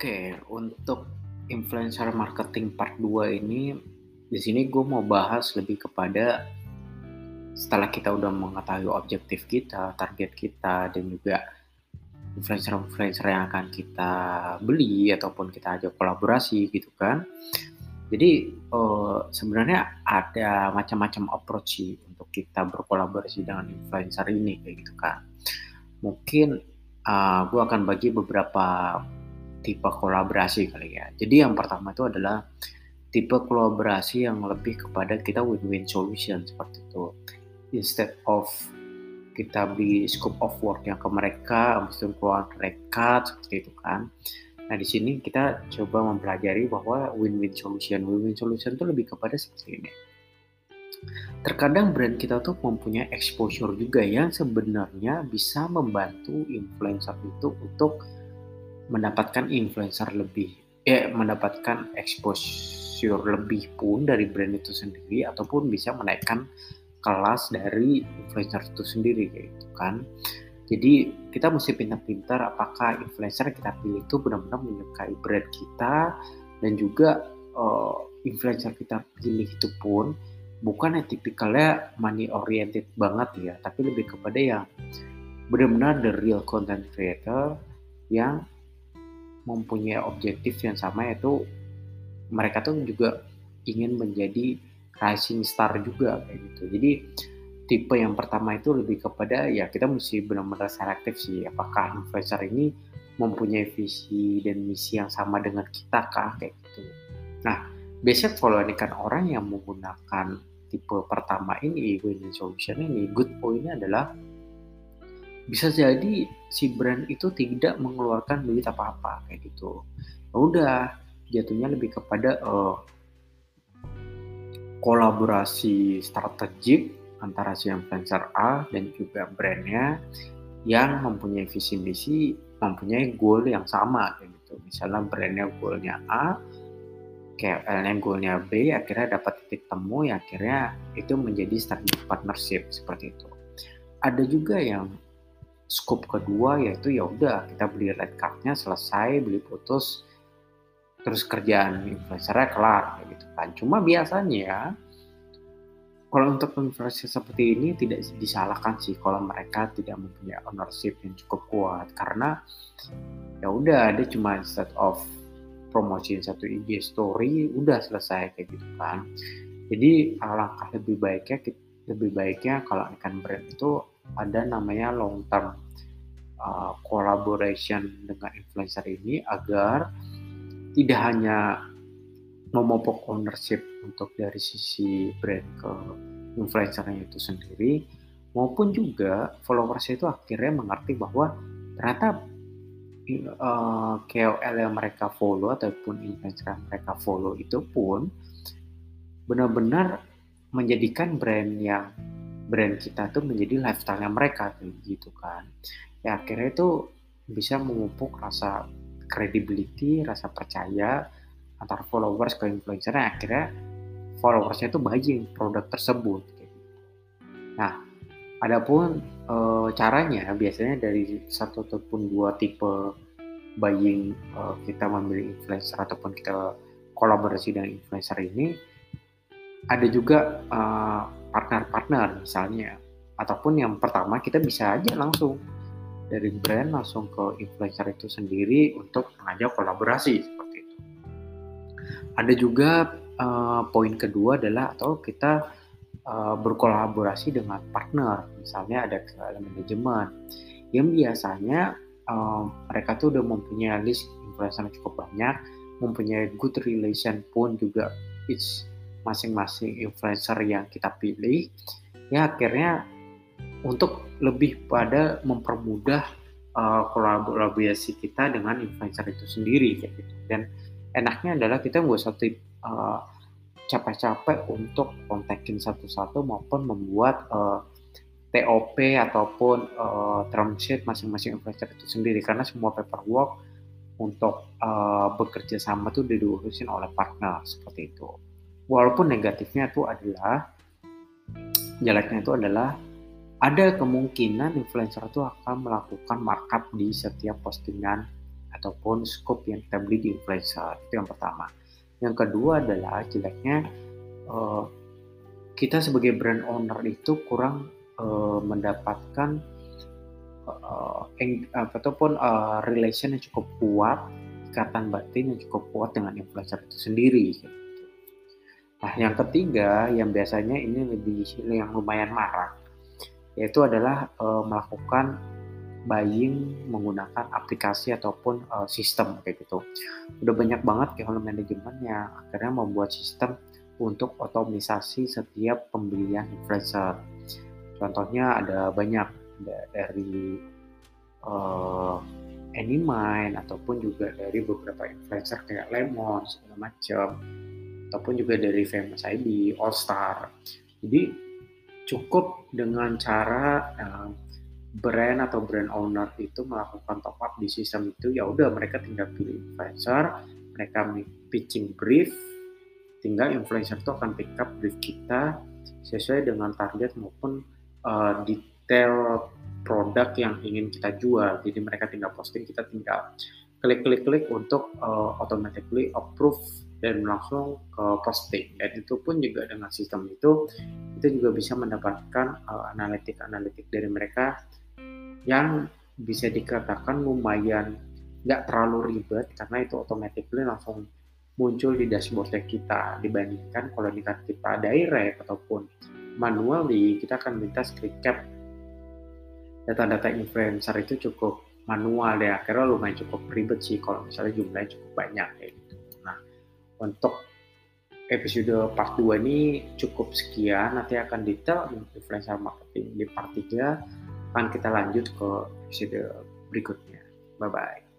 Oke, untuk influencer marketing part 2 ini di sini gue mau bahas lebih kepada setelah kita udah mengetahui objektif kita, target kita, dan juga influencer-influencer yang akan kita beli ataupun kita ajak kolaborasi gitu kan. Jadi uh, sebenarnya ada macam-macam approach sih untuk kita berkolaborasi dengan influencer ini kayak gitu kan. Mungkin uh, eh, gue akan bagi beberapa tipe kolaborasi kali ya. Jadi yang pertama itu adalah tipe kolaborasi yang lebih kepada kita win-win solution seperti itu. Instead of kita beli scope of work yang ke mereka, habis keluar mereka seperti itu kan Nah, di sini kita coba mempelajari bahwa win-win solution. Win-win solution itu lebih kepada seperti ini. Terkadang brand kita tuh mempunyai exposure juga yang sebenarnya bisa membantu influencer itu untuk mendapatkan influencer lebih, eh mendapatkan exposure lebih pun dari brand itu sendiri ataupun bisa menaikkan kelas dari influencer itu sendiri gitu kan. Jadi kita mesti pintar-pintar apakah influencer kita pilih itu benar-benar menyukai brand kita dan juga uh, influencer kita pilih itu pun bukan yang tipikalnya money oriented banget ya, tapi lebih kepada yang benar-benar the real content creator yang mempunyai objektif yang sama yaitu mereka tuh juga ingin menjadi rising star juga kayak gitu. Jadi tipe yang pertama itu lebih kepada ya kita mesti benar-benar selektif sih apakah influencer ini mempunyai visi dan misi yang sama dengan kita kah kayak gitu. Nah biasanya kalau ini kan orang yang menggunakan tipe pertama ini winning solution ini good pointnya adalah bisa jadi si brand itu tidak mengeluarkan duit apa-apa kayak gitu. Ya udah jatuhnya lebih kepada uh, kolaborasi strategik antara si influencer A dan juga brandnya yang mempunyai visi misi, mempunyai goal yang sama kayak gitu. Misalnya brandnya goalnya A, KL-nya goalnya B, akhirnya dapat titik temu, ya akhirnya itu menjadi strategic partnership seperti itu. Ada juga yang scope kedua yaitu ya udah kita beli red cardnya selesai, beli putus, terus kerjaan influencernya kelar gitu kan. Cuma biasanya kalau untuk influencer seperti ini tidak disalahkan sih kalau mereka tidak mempunyai ownership yang cukup kuat karena ya udah ada cuma set of promosi satu IG story udah selesai kayak gitu kan jadi alangkah lebih baiknya lebih baiknya kalau ikan brand itu ada namanya long term uh, collaboration dengan influencer ini agar tidak hanya memupuk ownership untuk dari sisi brand ke influencernya itu sendiri maupun juga followers itu akhirnya mengerti bahwa ternyata uh, KOL yang mereka follow ataupun influencer yang mereka follow itu pun benar-benar menjadikan brand yang brand kita tuh menjadi lifestyle mereka gitu kan ya akhirnya itu bisa memupuk rasa credibility rasa percaya antar followers ke influencer akhirnya followersnya itu buying produk tersebut. Nah, adapun e, caranya biasanya dari satu ataupun dua tipe buying e, kita memilih influencer ataupun kita kolaborasi dengan influencer ini ada juga partner-partner misalnya. Ataupun yang pertama kita bisa aja langsung dari brand langsung ke influencer itu sendiri untuk mengajak kolaborasi ada juga uh, poin kedua adalah atau kita uh, berkolaborasi dengan partner, misalnya ada manajemen. Yang biasanya uh, mereka tuh udah mempunyai list influencer yang cukup banyak, mempunyai good relation pun juga it's masing-masing influencer yang kita pilih, ya akhirnya untuk lebih pada mempermudah uh, kolaborasi kita dengan influencer itu sendiri gitu dan enaknya adalah kita nggak usah uh, capek-capek untuk kontakin satu-satu maupun membuat uh, eh, TOP ataupun uh, term sheet masing-masing influencer itu sendiri karena semua paperwork untuk uh, bekerja sama tuh diurusin oleh partner seperti itu. Walaupun negatifnya itu adalah jeleknya itu adalah ada kemungkinan influencer itu akan melakukan markup di setiap postingan ataupun scope yang kita beli di influencer itu yang pertama yang kedua adalah jeleknya uh, kita sebagai brand owner itu kurang uh, mendapatkan uh, eng, ataupun uh, relation yang cukup kuat ikatan batin yang cukup kuat dengan influencer itu sendiri gitu. Nah, yang ketiga yang biasanya ini lebih yang lumayan marak yaitu adalah uh, melakukan buying menggunakan aplikasi ataupun uh, sistem kayak gitu. Udah banyak banget kalau manajemen yang akhirnya membuat sistem untuk otomatisasi setiap pembelian influencer. Contohnya ada banyak dari uh, Animine ataupun juga dari beberapa influencer kayak Lemon segala macam ataupun juga dari Famous ID, All Star. Jadi cukup dengan cara uh, brand atau brand owner itu melakukan top up di sistem itu ya udah mereka tinggal pilih influencer, mereka pitching brief, tinggal influencer itu akan pick up brief kita sesuai dengan target maupun uh, detail produk yang ingin kita jual. Jadi mereka tinggal posting, kita tinggal klik-klik-klik untuk uh, automatically approve dan langsung ke posting. Dan itu pun juga dengan sistem itu kita juga bisa mendapatkan uh, analitik-analitik dari mereka yang bisa dikatakan lumayan nggak terlalu ribet karena itu automatically langsung muncul di dashboardnya kita. Dibandingkan kalau kita direct ataupun manually kita akan minta screen cap. Data-data influencer itu cukup manual ya. Akhirnya lumayan cukup ribet sih kalau misalnya jumlahnya cukup banyak gitu untuk episode part 2 ini cukup sekian. Nanti akan detail influencer marketing di part 3 akan kita lanjut ke episode berikutnya. Bye-bye.